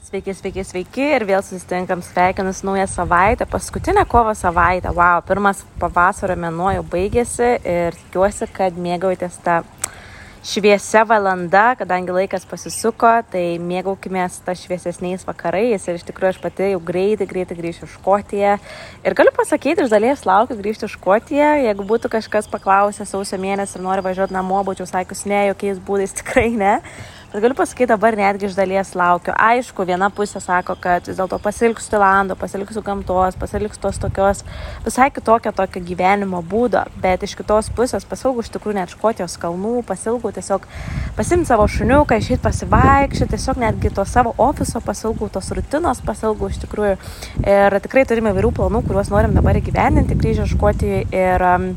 Sveiki, sveiki, sveiki ir vėl susitinkam sveikinus naują savaitę, paskutinę kovo savaitę. Wow, pirmas pavasario mėnuo jau baigėsi ir tikiuosi, kad mėgaujatės tą šviesia valanda, kadangi laikas pasisuko, tai mėgaukime tą šviesesniais vakarais ir iš tikrųjų aš pati jau greitai, greitai grįšiu iš Škotiją. Ir galiu pasakyti, iš dalies laukiu grįžti iš Škotiją, jeigu būtų kažkas paklausęs sausio mėnesį ir nori važiuoti namo, būčiau sakius ne, jokiais būdais tikrai ne. Bet galiu pasakyti, dabar netgi iš dalies laukiu. Aišku, viena pusė sako, kad vis dėlto pasilgsiu Tailando, pasilgsiu gamtos, pasilgsiu tos tokios visai kitokio tokio gyvenimo būdo. Bet iš kitos pusės pasilgau iš tikrųjų net Škotijos kalnų, pasilgau tiesiog pasimti savo šuniuką, išeiti pasivaikščioti, tiesiog netgi to savo ofiso pasilgau, tos rutinos pasilgau iš tikrųjų. Ir tikrai turime įvairių planų, kuriuos norim dabar įgyvendinti grįžę Škotijoje. Ir, um,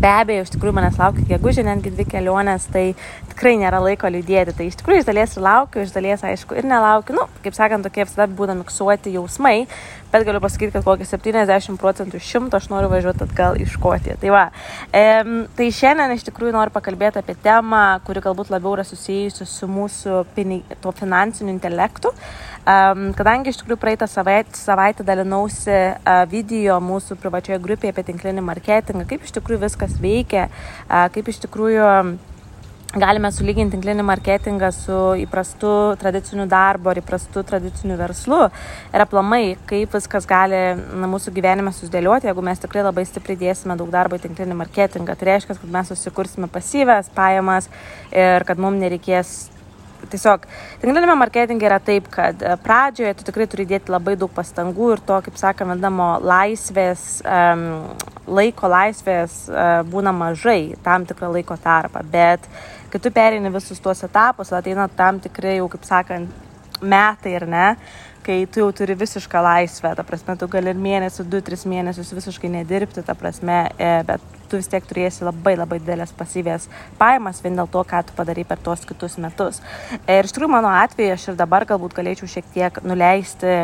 Be abejo, iš tikrųjų manęs laukia gegužė, netgi dvi kelionės, tai tikrai nėra laiko liūdėti. Tai iš tikrųjų iš dalies ir laukiu, iš dalies aišku ir nelaukiu. Nu, kaip sakant, tokie visada būna miksuoti jausmai, bet galiu pasakyti, kad kokį 70 procentų iš šimto aš noriu važiuoti atgal į Škotiją. Tai va, e, tai šiandien iš tikrųjų noriu pakalbėti apie temą, kuri galbūt labiau yra susijusi su mūsų pinig, to finansiniu intelektu. Um, kadangi iš tikrųjų praeitą savaitę, savaitę dalinausi uh, video mūsų privačioje grupėje apie tinklinį marketingą, kaip iš tikrųjų viskas veikia, uh, kaip iš tikrųjų galime sulyginti tinklinį marketingą su įprastu tradiciniu darbu ar įprastu tradiciniu verslu ir aplamai, kaip viskas gali na, mūsų gyvenime susidėlioti, jeigu mes tikrai labai stipriai dėsime daug darbo į tinklinį marketingą. Tai reiškia, kad mes susikursime pasyvės pajamas ir kad mums nereikės tiesiog tinkliniame marketinge yra taip, kad e, pradžioje tu tikrai turi dėti labai daug pastangų ir to, kaip sakome, vadinamo laisvės, um, laiko laisvės uh, būna mažai tam tikrą laiko tarpą, bet kai tu perini visus tuos etapus, ateina tam tikrai jau, kaip sakant, metai ir ne, kai tu jau turi visišką laisvę, ta prasme, tu gali ir mėnesį, du, tris mėnesius visiškai nedirbti, ta prasme, e, bet tu vis tiek turėsi labai labai didelės pasyvės pajamas vien dėl to, ką tu padarai per tuos kitus metus. Ir iš tikrųjų mano atveju aš ir dabar galbūt galėčiau šiek tiek nuleisti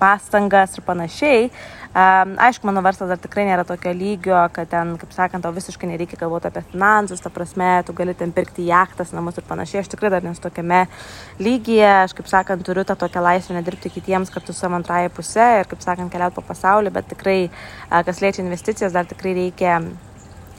pastangas ir panašiai. Um, aišku, mano verslas dar tikrai nėra tokio lygio, kad ten, kaip sakant, tau visiškai nereikia galvoti apie finansus, ta prasme, tu gali ten pirkti jachtas, namus ir panašiai. Aš tikrai dar nesu tokiame lygyje, aš, kaip sakant, turiu tą tokią laisvę nedirbti kitiems kartu savo antrąją pusę ir, kaip sakant, keliauti po pasaulį, bet tikrai, kas liečia investicijas, dar tikrai reikia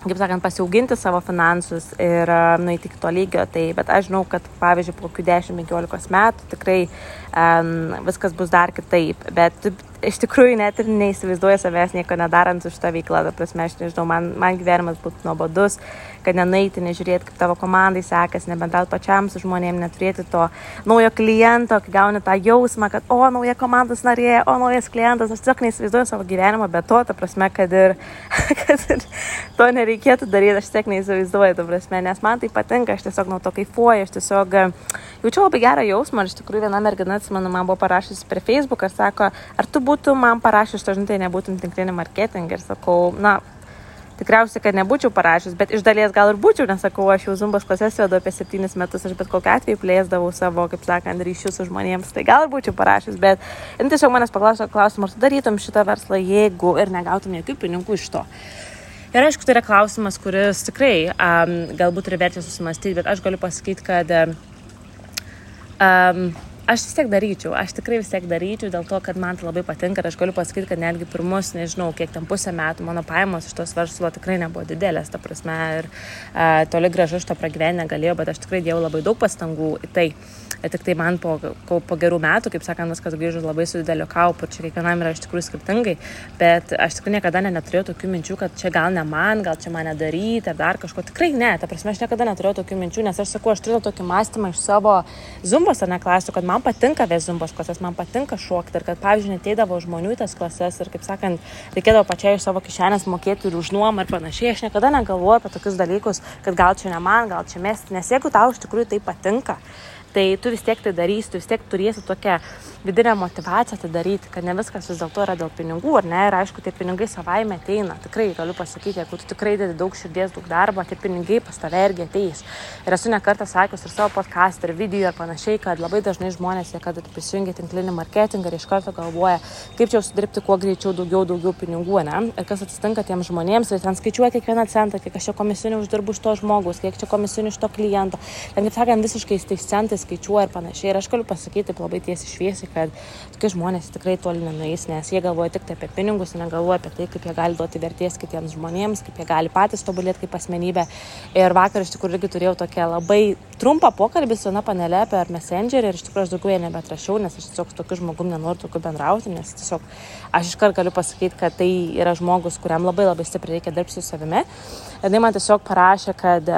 kaip sakant, pasiauginti savo finansus ir nueiti iki to lygio. Tai, bet aš žinau, kad pavyzdžiui, po kokių 10-15 metų tikrai um, viskas bus dar kitaip. Bet iš tikrųjų net ir neįsivaizduoju savęs nieko nedarant su šitą veiklą. Ta prasme, aš nežinau, man, man gyvenimas būtų nuobodus, kad nenaiti, nežiūrėti, kaip tavo komandai sekasi, nebendrauti pačiam su žmonėm, neturėti to naujo kliento, kai gauni tą jausmą, kad, o, nauja komandos narė, o, naujas klientas. Aš tiesiog neįsivaizduoju savo gyvenimo be to, ta prasme, kad ir, kad ir to nereikėtų daryti, aš tiesiog neįsivaizduoju, ta prasme, nes man tai patinka, aš tiesiog nuo to kaifuoju, aš tiesiog jaučiu labai gerą jausmą ir iš tikrųjų viena mergina, atsimenu, man buvo parašysi per Facebook ir sako, ar tu būtum man parašęs, to žinai, nebūtum tinklinį marketingą ir sakau, na, tikriausiai, kad nebūčiau parašęs, bet iš dalies gal ir būčiau, nes sakau, aš jau zumbos klases vedu apie septynis metus, aš bet kokiu atveju plėsdavau savo, kaip sakant, ryšius su žmonėms, tai gal ir būčiau parašęs, bet ir tiesiog manęs paklausė klausimą, ar tu darytum šitą verslą, jeigu ir negautum jokių pinigų iš to. Ir aišku, tai yra klausimas, kuris tikrai um, galbūt ir verčia susimastyti, bet aš galiu pasakyti, kad um, aš vis tiek daryčiau, aš tikrai vis tiek daryčiau dėl to, kad man tai labai patinka ir aš galiu pasakyti, kad netgi pirmus, nežinau, kiek ten pusę metų mano pajamos iš tos verslo tikrai nebuvo didelės, ta prasme, ir uh, toli gražu aš to pragyvenę galėjau, bet aš tikrai dėjau labai daug pastangų į tai. Ir tik tai man po, po gerų metų, kaip sakant, viskas grįžo labai su dideliu kaupu čia kiekvienam yra iš tikrųjų skirtingai, bet aš tikrai niekada ne, neturėjau tokių minčių, kad čia gal ne man, gal čia mane daryti ar dar kažko. Tikrai ne, ta prasme, aš niekada neturėjau tokių minčių, nes aš sakau, aš turiu tokį mąstymą iš savo zumbos ar ne klasių, kad man patinka vezumbos klases, man patinka šokti ir kad, pavyzdžiui, neteidavo žmonių į tas klases ir, kaip sakant, reikėdavo pačiai iš savo kišenės mokėti ir už nuomą ir panašiai. Aš niekada negalvoju apie tokius dalykus, kad gal čia ne man, gal čia mesti, nes jeigu tau iš tikrųjų tai patinka, tai tu vis tiek tai darysi, tu vis tiek turėsi tokią vidinę motivaciją tai daryti, kad ne viskas vis dėlto yra dėl pinigų, ar ne, ir aišku, tie pinigai savaime ateina, tikrai galiu pasakyti, jeigu tu tikrai dedi daug širdies, daug darbo, tie pinigai pas tave irgi ateis. Ir esu nekartą sakius ir savo podcast, ir video ir panašiai, kad labai dažnai žmonės, jie kada prisijungia tinklinį marketingą ir iš karto galvoja, kaip čia užsidirbti kuo greičiau daugiau, daugiau pinigų, ne? Ir kas atsitinka tiems žmonėms, ir ten skaičiuoja kiekvieną centą, kiek aš čia komisinių uždirbu iš to žmogus, kiek čia komisinių iš to kliento. Ten, kaip sakant, visiškai tais centais skaičiuoja ir panašiai. Ir aš galiu pasakyti labai tiesiai šviesiai, kad tokie žmonės tikrai toli nenueis, nes jie galvoja tik tai apie pinigus, negalvoja apie tai, kaip jie gali duoti vertės kitiems žmonėms, kaip jie gali patys tobulėti kaip asmenybė. Ir vakar iš tikrųjų irgi turėjau tokią labai trumpą pokalbį su viena panelė per Messengerį ir iš tikrųjų aš daugiau ją nebetrašiau, nes aš tiesiog tokiu žmogum nenoriu tokiu bendrauti, nes tiesiog aš iškart galiu pasakyti, kad tai yra žmogus, kuriam labai labai stipriai reikia dirbti su savimi. Ir jinai man tiesiog parašė, kad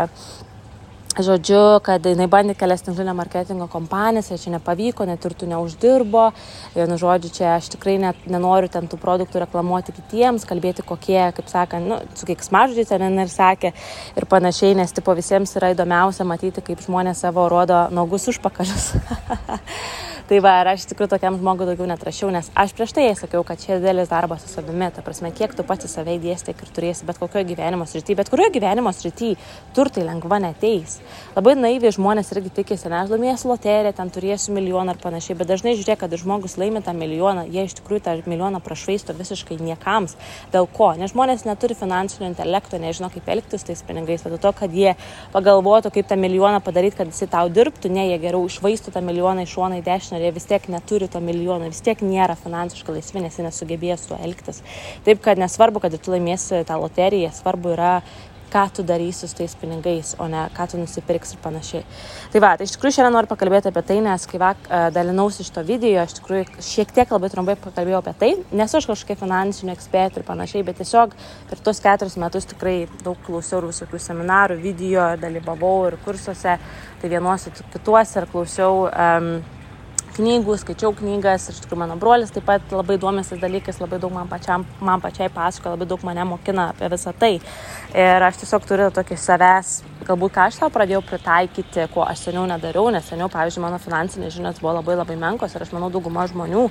Žodžiu, kad jinai bandė kelias tinklinio marketingo kompanijas, čia nepavyko, net ir tu neuždirbo. Vienu žodžiu, čia aš tikrai net nenoriu ten tų produktų reklamuoti kitiems, kalbėti kokie, kaip sakant, nu, su kiek smaždžiai ten ir sakė ir panašiai, nes tipo visiems yra įdomiausia matyti, kaip žmonės savo rodo nogus užpakalius. Tai va, ir aš tikrai tokiam žmogui daugiau netrašiau, nes aš prieš tai sakiau, kad čia didelis darbas su savimi, ta prasme, kiek tu pats į save įdėsi, tiek ir turėsi bet kokioje gyvenimo srityje, bet kurioje gyvenimo srityje turtai lengva neteis. Labai naiviai žmonės irgi tikisi, ne, aš laimėsiu loteriją, ten turėsiu milijoną ar panašiai, bet dažnai žiūrėk, kad žmogus laimė tą milijoną, jie iš tikrųjų tą milijoną prašvaisto visiškai niekams. Dėl ko? Nes žmonės neturi finansinio intelekto, nežino, kaip elgtis tais pinigais, dėl to, kad jie pagalvotų, kaip tą milijoną padaryti, kad jis tau dirbtų, ne, jie geriau išvaistų tą milijoną iš šoną į dešinę ir jie vis tiek neturi to milijono, vis tiek nėra finansiškai laisvi, nes jie nesugebės su tuo elgtis. Taip, kad nesvarbu, kad tu laimėsi tą loteriją, svarbu yra ką tu darysi su tais pinigais, o ne ką tu nusipirksi ir panašiai. Tai va, tai iš tikrųjų šiandien noriu pakalbėti apie tai, nes kai vak, dalinausi iš to video, aš tikrųjų šiek tiek labai trumpai pakalbėjau apie tai, nesu aš kažkokia finansinė ekspertė ir panašiai, bet tiesiog per tuos keturis metus tikrai daug klausiau ir visokių seminarų, video, dalyvavau ir kursuose, tai vienuose, kituose ir klausiau um, knygų, skaičiau knygas iš tikrųjų mano brolis taip pat labai domisi dalykais, labai daug man, pačiam, man pačiai pasakoja, labai daug mane mokina apie visą tai. Ir aš tiesiog turiu tokį savęs galbūt ką aš savo pradėjau pritaikyti, ko aš seniau nedariau, nes seniau, pavyzdžiui, mano finansinės žinios buvo labai labai menkos ir aš manau, dauguma žmonių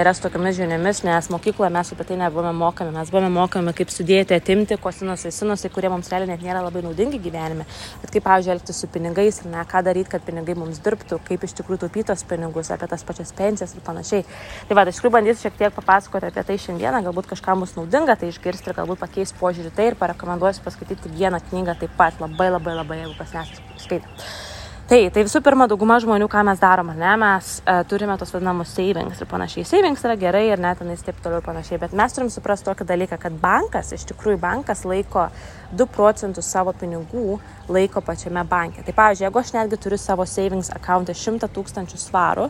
yra su tokiamis žiniomis, nes mokykloje mes apie tai nebuvome mokami, mes buvome mokami, kaip sudėti, atimti kosinusai, sinusai, kurie mums realiai net nėra labai naudingi gyvenime, bet kaip, pavyzdžiui, elgtis su pinigais ir ne ką daryti, kad pinigai mums dirbtų, kaip iš tikrųjų taupytos pinigus, apie tas pačias pensijas ir panašiai. Tai va, aš tikrųjų bandysiu šiek tiek papasakoti apie tai šiandieną, galbūt kažkam bus naudinga tai išgirsti ir galbūt pakeis požiūrį tai ir parekomenduosiu paskaityti vieną knygą taip pat labai labai, labai, jeigu kas neskaitė. Tai, tai visų pirma, dauguma žmonių, ką mes darom, ne, mes uh, turime tos vadinamus savings ir panašiai. Savings yra gerai ir net tenais taip toliau ir panašiai, bet mes turim suprasti tokį dalyką, kad bankas, iš tikrųjų bankas laiko 2 procentus savo pinigų laiko pačiame banke. Tai pavyzdžiui, jeigu aš netgi turiu savo savings account'e 100 tūkstančių svarų,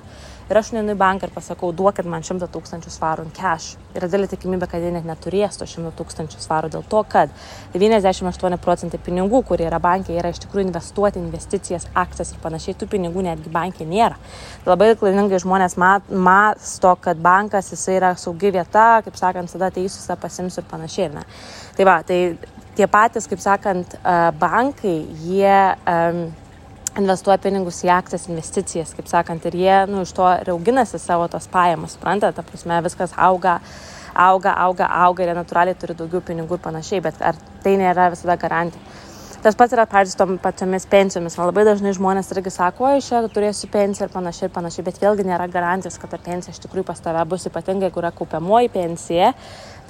ir aš neinu į banką ir pasakau, duokit man 100 tūkstančių svarų in cash. Yra didelė tikimybė, kad jie net neturės to 100 tūkstančių svarų dėl to, kad 98 procentai pinigų, kurie yra bankė, yra iš tikrųjų investuoti investicijas, akcijas ir panašiai, tų pinigų netgi bankė nėra. Labai klaidingai žmonės masto, kad bankas jisai yra saugi vieta, kaip sakant, tada teisūs pasims ir panašiai. Ne? Tai va, tai tie patys, kaip sakant, bankai, jie um, investuoja pinigus į akcijas, investicijas, kaip sakant, ir jie nu, iš to ir auginasi savo tos pajamas, suprantate, ta prasme, viskas auga, auga, auga, auga ir jie natūraliai turi daugiau pinigų ir panašiai, bet ar tai nėra visada garantija. Tas pats yra, pavyzdžiui, tom pačiomis pensijomis. Man labai dažnai žmonės irgi sako, oi, čia turėsiu pensiją ir panašiai ir panašiai, bet vėlgi nėra garantijos, kad ta pensija iš tikrųjų pas tave bus ypatingai, kur yra kaupiamoji pensija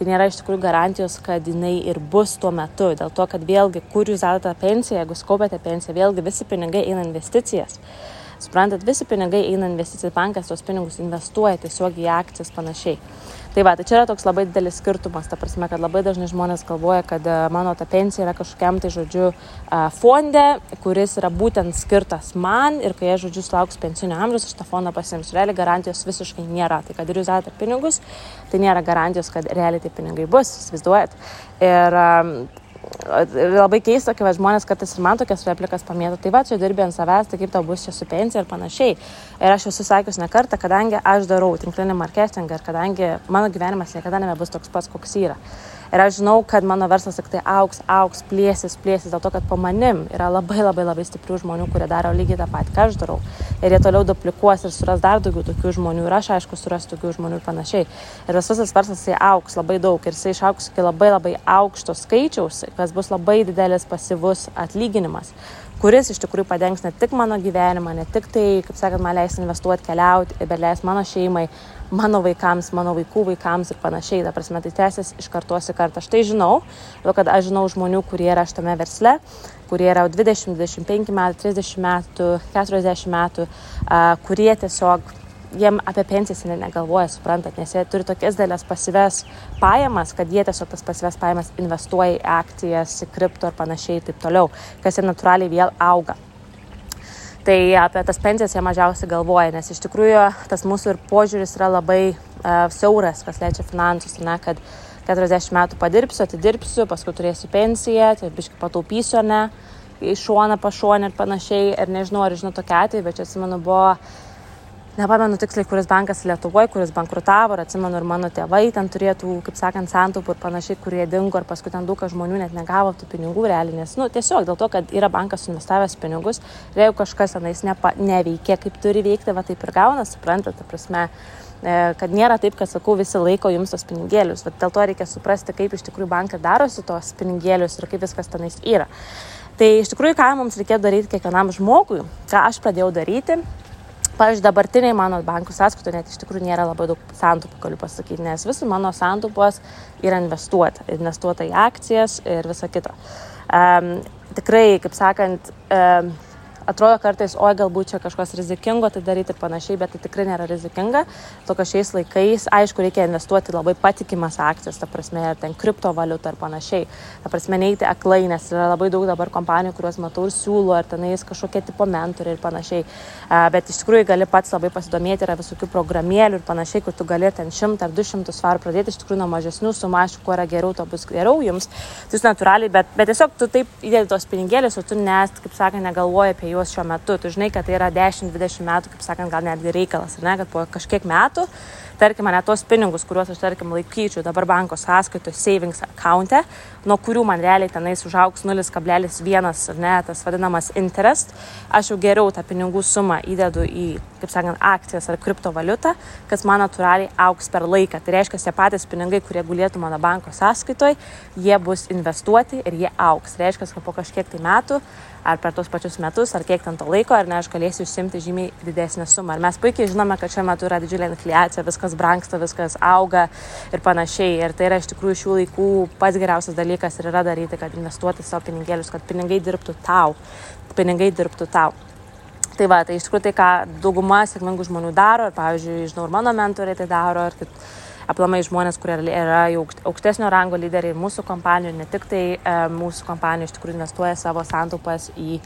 tai nėra iš tikrųjų garantijos, kad jinai ir bus tuo metu. Dėl to, kad vėlgi, kur jūs dedate pensiją, jeigu skaupėte pensiją, vėlgi visi pinigai eina investicijas. Suprantat, visi pinigai eina investicijas, bankas tos pinigus investuoja tiesiog į akcijas panašiai. Tai va, tai čia yra toks labai didelis skirtumas, ta prasme, kad labai dažnai žmonės galvoja, kad e, mano ta pensija yra kažkokiam tai, žodžiu, e, fonde, kuris yra būtent skirtas man ir kai aš, žodžiu, sulauks pensinio amžiaus, aš tą fondą pasimsiu. Realiai garantijos visiškai nėra. Tai kad ir jūs dedate pinigus, tai nėra garantijos, kad realiai tie pinigai bus, įsivaizduojat. Ir labai keista, kai žmonės kartais ir man tokias replikas pamėto, tai va, čia dirbi ant savęs, tai kaip tau bus čia su pensija ir panašiai. Ir aš esu sakius ne kartą, kadangi aš darau tinklinį marketingą ir kadangi mano gyvenimas niekada nebebus toks pats, koks yra. Ir aš žinau, kad mano verslas tik tai auks, auks, plėsis, plėsis, dėl to, kad po manim yra labai labai labai stiprių žmonių, kurie daro lygiai tą patį, ką aš darau. Ir jie toliau duplikuos ir suras dar daugiau tokių žmonių. Ir aš, aišku, surasiu tokių žmonių ir panašiai. Ir tas visas verslas jisai auks labai daug ir jisai išauks iki labai labai aukšto skaičiaus, kas bus labai didelis pasyvus atlyginimas kuris iš tikrųjų padengs ne tik mano gyvenimą, ne tik tai, kaip sakant, man leis investuoti, keliauti, bet leis mano šeimai mano vaikams, mano vaikų vaikams ir panašiai. Ta prasme, tai tęsis iš kartos į kartą. Aš tai žinau, todėl kad aš žinau žmonių, kurie yra šitame versle, kurie yra 20, 25 metų, 30 metų, 40 metų, kurie tiesiog jiem apie pensijas negalvoja, suprantat, nes jie turi tokias dėlės pasives pajamas, kad jie tiesiog tas pasives pajamas investuoja į akcijas, į kripto ir panašiai ir taip toliau, kas ir natūraliai vėl auga. Tai apie tas pensijas jie mažiausiai galvoja, nes iš tikrųjų tas mūsų ir požiūris yra labai uh, siauras, kas liečia finansus, ne, kad 40 metų padirbsiu, atidirbsiu, paskui turėsiu pensiją, tai biškai pataupysiu, ne, į šoną, pašonę ir panašiai. Ir nežinau, ar žinau tokia atveju, bet čia atsimenu, buvo nepamenu tiksliai, kuris bankas Lietuvoje, kuris bankrutavo, ir atsimenu, ir mano tėvai ten turėtų, kaip sakant, santaupų ir panašiai, kurie dingo, ir paskui ten daug žmonių net negavo tų pinigų realiai, nes, nu, tiesiog dėl to, kad yra bankas investavęs pinigus, ir jeigu kažkas tenais nepa, neveikia, kaip turi veikti, va taip ir gauna, suprantate, ta prasme, e, kad nėra taip, kad sakau, visi laiko jums tos pinigėlius, bet dėl to reikia suprasti, kaip iš tikrųjų bankai darosi tos pinigėlius ir kaip viskas tenais yra. Tai iš tikrųjų, ką mums reikėtų daryti kiekvienam žmogui, ką aš pradėjau daryti, pavyzdžiui, dabartiniai mano bankų sąskaitų net iš tikrųjų nėra labai daug santaupų, galiu pasakyti, nes visų mano santaupos yra investuota. Investuota į akcijas ir visa kita. Um, tikrai, kaip sakant, um, atrodo kartais, oi galbūt čia kažkas rizikingo tai daryti ir panašiai, bet tai tikrai nėra rizikinga. Tokio šiais laikais, aišku, reikia investuoti labai patikimas akcijas, ta prasme, ir ten kriptovaliutą ir panašiai. Ta prasme, neįti aklai, nes yra labai daug dabar kompanijų, kuriuos matau ir siūlo, ar tenais kažkokie tipo mentoriai ir panašiai. Bet iš tikrųjų gali pats labai pasidomėti, yra visokių programėlių ir panašiai, kur tu gali ten 100 ar 200 svarų pradėti iš tikrųjų nuo mažesnių sumašių, kuo yra geriau, to bus geriau jums. Tai jūs natūraliai, bet, bet tiesiog tu taip įdėti tos pinigėlius, o tu nes, kaip sakė, negalvoji apie juos šiuo metu. Tu žinai, kad tai yra 10-20 metų, kaip sakant, gal netgi reikalas, ne, kad po kažkiek metų tarkim, ne tos pinigus, kuriuos aš, tarkim, laikyčiau dabar banko sąskaitoje savings account'e, nuo kurių man realiai tenais užauks 0,1 ar ne, tas vadinamas interest, aš jau geriau tą pinigų sumą įdedu į, kaip sakant, akcijas ar kriptovaliutą, kas man natūraliai auks per laiką. Tai reiškia, tie patys pinigai, kurie gulėtų mano banko sąskaitoje, jie bus investuoti ir jie auks. Tai reiškia, kad po kažkiek tai metų ar per tos pačius metus, ar kiek ten to laiko, ar ne, aš galėsiu užsimti žymiai didesnę sumą. Ir mes puikiai žinome, kad šiuo metu yra didžiulė infliacija, viskas brangsta, viskas auga ir panašiai. Ir tai yra iš tikrųjų šių laikų pats geriausias dalykas ir yra daryti, kad investuoti savo pinigėlius, kad pinigai dirbtų tau, pinigai dirbtų tau. Tai va, tai iš tikrųjų tai, ką dauguma sėkmingų žmonių daro, ir pavyzdžiui, žinau, ir mano mentoriai tai daro, ir kaip aplamai žmonės, kurie yra jau aukštesnio rango lyderiai mūsų kompanijų, ne tik tai e, mūsų kompanijų iš tikrųjų investuoja savo santaupas į e,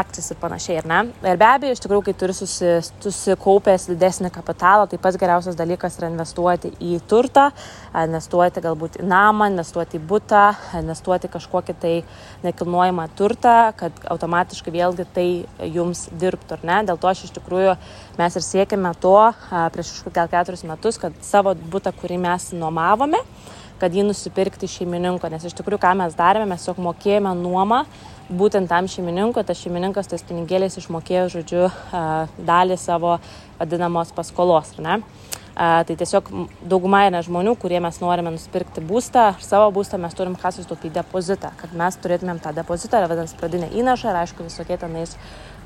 akcijas ir panašiai. Ir, ne? ir be abejo, iš tikrųjų, kai turi susi, susikaupęs didesnį kapitalą, tai pats geriausias dalykas yra investuoti į turtą, investuoti galbūt į namą, investuoti į būtą, investuoti kažkokį tai nekilnojamą turtą, kad automatiškai vėlgi tai jums dirbtų. Dėl to aš iš tikrųjų mes ir siekime to prieš gal keturis metus, kad savo būtą, kurį mes nuomavome, kad jį nusipirkti šeimininko, nes iš tikrųjų, ką mes darėme, mes tiesiog mokėjome nuomą būtent tam šeimininkui, tas šeimininkas tais pinigėliais išmokėjo, žodžiu, dalį savo vadinamos paskolos, ar ne? Tai tiesiog dauguma yra žmonių, kurie mes norime nusipirkti būstą, savo būstą mes turim ką susitaupyti depozitą, kad mes turėtumėm tą depozitą, vadinasi, pradinę įnašą ir aišku visokie tenais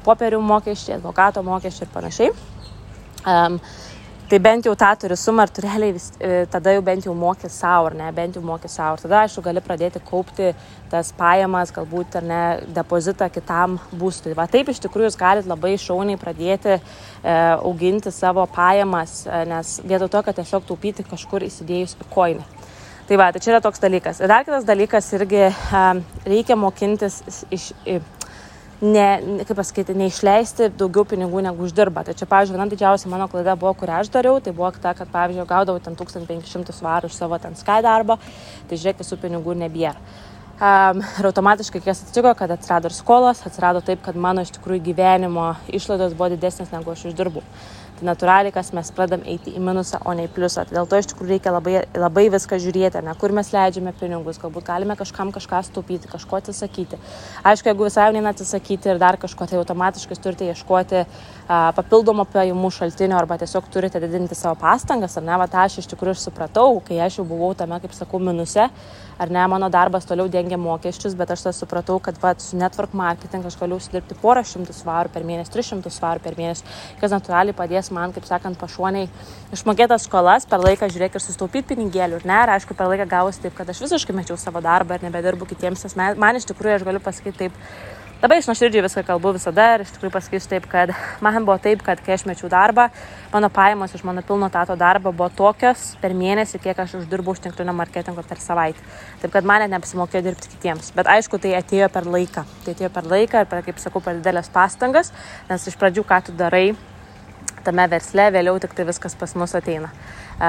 popierių mokesčiai, advokato mokesčiai ir panašiai. Um, Tai bent jau tą turi sumą ir tu realiai vis, e, tada jau bent jau moki savo, ar ne, bent jau moki savo. Ir tada, aišku, gali pradėti kaupti tas pajamas, galbūt, ar ne, depozitą kitam būstui. Va taip iš tikrųjų jūs galite labai šauniai pradėti e, auginti savo pajamas, e, nes vietoj to, kad tiesiog taupyti kažkur įsidėjus į koinį. Tai va, tai čia yra toks dalykas. Ir dar kitas dalykas irgi e, reikia mokintis iš... iš ne, kaip pasakyti, neišleisti daugiau pinigų negu uždirba. Tai čia, pavyzdžiui, viena didžiausia mano klaida buvo, kurią aš dariau, tai buvo ta, kad, pavyzdžiui, gaudavau ten 1500 svarų už savo ten sky darbą, tai žiūrėk, visų pinigų nebėra. Um, ir automatiškai kas atsitiko, kad atsirado ir skolos, atsirado taip, kad mano iš tikrųjų gyvenimo išlaidos buvo didesnės negu aš uždirbu tai natūraliai, kas mes pradam eiti į minusą, o ne į pliusą. Tai dėl to iš tikrųjų reikia labai, labai viską žiūrėti, ne kur mes leidžiame pinigus, galbūt galime kažkam kažką staupyti, kažko atsisakyti. Aišku, jeigu visai neina atsisakyti ir dar kažko, tai automatiškai turite ieškoti papildomo pajamų šaltinio arba tiesiog turite didinti savo pastangas, ar ne, va tą aš iš tikrųjų supratau, kai aš jau buvau tame, kaip sakau, minuse ar ne, mano darbas toliau dengia mokesčius, bet aš tą supratau, kad va, su network marketing aš galiu užsidirbti porą šimtų svarų per mėnesį, tris šimtus svarų per mėnesį, kas natūraliai padės man, kaip sakant, pašoniai išmokėtas skolas, per laiką žiūrėk ir sustaupyti pinigėlių, ir ne, ir aišku, per laiką gavosi taip, kad aš visiškai mečiau savo darbą ir nebedirbu kitiems, man iš tikrųjų aš galiu pasakyti taip, Labai iš nuoširdžiai viską kalbu visada ir iš tikrųjų pasakysiu taip, kad man buvo taip, kad kai aš mečiau darbą, mano pajamos iš mano pilno tato darbo buvo tokios per mėnesį, kiek aš uždirbau už tinklinio marketingo per savaitę. Taip kad man net neapsimokėjo dirbti kitiems. Bet aišku, tai atėjo per laiką. Tai atėjo per laiką ir, per, kaip sakau, per didelės pastangas, nes iš pradžių, ką tu darai tame versle, vėliau tik tai viskas pas mus ateina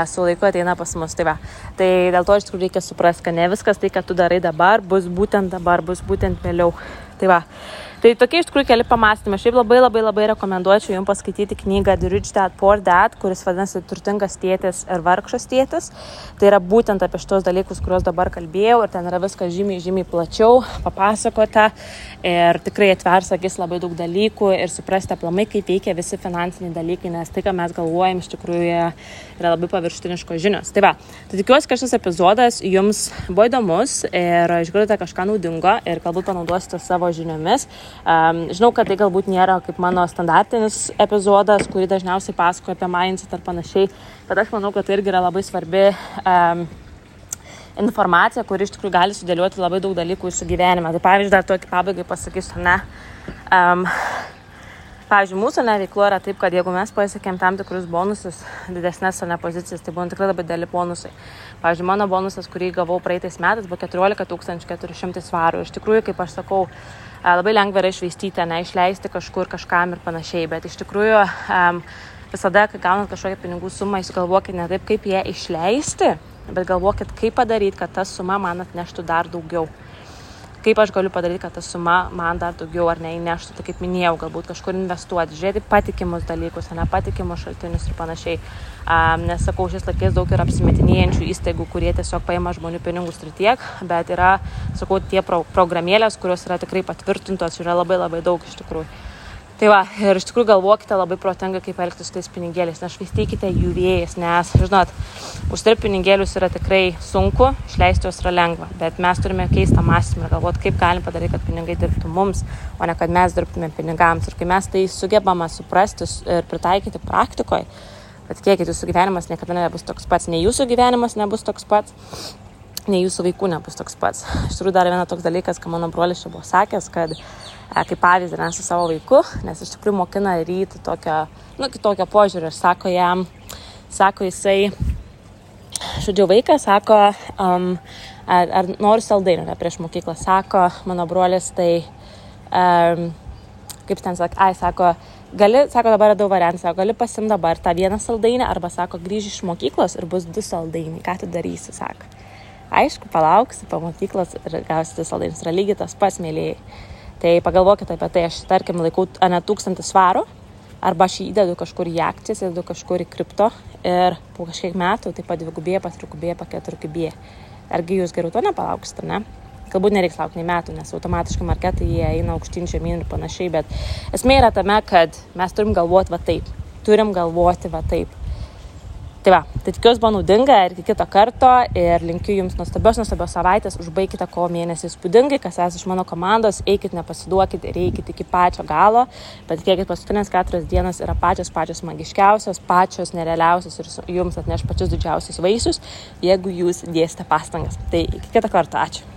su laiku ateina pas mus. Tai, va. tai dėl to iš tikrųjų reikia suprasti, kad ne viskas tai, ką tu darai dabar, bus būtent dabar, bus būtent vėliau. Tai va. Tai tokie iš tikrųjų keli pamastymai. Šiaip labai labai labai rekomenduočiau jums paskaityti knygą The Rich Dad Poor Dad, kuris vadinasi Turtingas tėtis ir vargšas tėtis. Tai yra būtent apie šitos dalykus, kuriuos dabar kalbėjau ir ten yra viskas žymiai, žymiai plačiau papasakota ir tikrai atvers akis labai daug dalykų ir suprasti aplamai, kaip veikia visi finansiniai dalykai, nes tai, ką mes galvojam, iš tikrųjų yra labai paviršutiniškos žinios. Tai va, tai tikiuosi, kad šis epizodas jums buvo įdomus ir išgirdote kažką naudingo ir galbūt panaudosite savo žiniomis. Um, žinau, kad tai galbūt nėra kaip mano standartinis epizodas, kurį dažniausiai pasakoju apie mindset ar panašiai, bet aš manau, kad tai irgi yra labai svarbi um, informacija, kuri iš tikrųjų gali sudėlioti labai daug dalykų jūsų gyvenime. Tai pavyzdžiui, dar tokį pabaigai pasakysiu, ne. Um, pavyzdžiui, mūsų neveiklo yra taip, kad jeigu mes pasiekėm tam tikrus bonusus, didesnės ar ne pozicijas, tai buvo tikrai labai dėlį bonusai. Pavyzdžiui, mano bonusas, kurį gavau praeitais metais, buvo 14 400 svarų. Iš tikrųjų, kaip aš sakau, labai lengva yra išvaistyti, ne išleisti kažkur kažkam ir panašiai, bet iš tikrųjų visada, kai gaunat kažkokią pinigų sumą, jūs galvokit ne taip, kaip ją išleisti, bet galvokit, kaip padaryti, kad ta suma man atneštų dar daugiau kaip aš galiu padaryti, kad ta suma man dar daugiau ar neįneštų, tai kaip minėjau, galbūt kažkur investuoti, žiūrėti patikimus dalykus, ne patikimus šaltinius ir panašiai. Um, nes sakau, šiais laikais daug yra apsimetinėjančių įstaigų, kurie tiesiog paima žmonių pinigus ir tiek, bet yra, sakau, tie pro programėlės, kurios yra tikrai patvirtintos, yra labai labai daug iš tikrųjų. Tai va, ir iš tikrųjų galvokite labai protingai, kaip elgtis su tais pinigėliais, nešvaistykite jų vėjas, nes, žinot, uždirbti pinigėlius yra tikrai sunku, išleisti juos yra lengva, bet mes turime keistą mąstymą ir galvoti, kaip galim padaryti, kad pinigai dirbtų mums, o ne kad mes dirbtume pinigams. Ir kai mes tai sugebame suprasti ir pritaikyti praktikoje, kiekit jūsų gyvenimas niekada nebus toks pats, nei jūsų gyvenimas nebus toks pats, nei jūsų vaikų nebus toks pats. Iš tikrųjų, dar vienas toks dalykas, ką mano brolis čia buvo sakęs, kad kaip pavyzdį ne su savo vaiku, nes iš tikrųjų mokina ryti tokio, nu, kitokio požiūrio ir sako jam, sako jisai, žodžiu, vaikas sako, um, ar, ar nori saldainių, ne prieš mokyklą, sako mano brolis, tai, um, kaip ten sako, ai, sako, gali, sako, dabar yra du variantai, sako, gali pasim dabar tą vieną saldainį, arba sako, grįž iš mokyklos ir bus du saldainiai, ką tu darysi, sako. Aišku, palauksi po mokyklos ir gausi saldainius, yra lygiai tas pats, mėlyjei. Tai pagalvokite apie tai, aš tarkim laikau ne tūkstantį svarų, arba aš įdedu kažkur į akcijas, įdedu kažkur į kripto ir po kažkiek metų tai padvigubėja, patrigubėja, paketurgubėja. Argi jūs geriau to nepalauksite, ne? Galbūt nereiks laukti nei metų, nes automatiškai marketai jie eina aukštyn, žemyn ir panašiai, bet esmė yra tame, kad mes turim galvoti va taip, turim galvoti va taip. Tai va, tai tikiuosi buvo naudinga ir iki kito karto ir linkiu Jums nuostabios, nuostabios savaitės, užbaigite kovo mėnesį įspūdingai, kas esate iš mano komandos, eikit, nepasiduokit ir eikit iki pačio galo, bet kiekit paskutinės keturios dienas yra pačios pačios magiškiausios, pačios nerealiausios ir Jums atneš pačius didžiausius vaisius, jeigu Jūs dėsite pastangas. Tai iki kito karto, ačiū.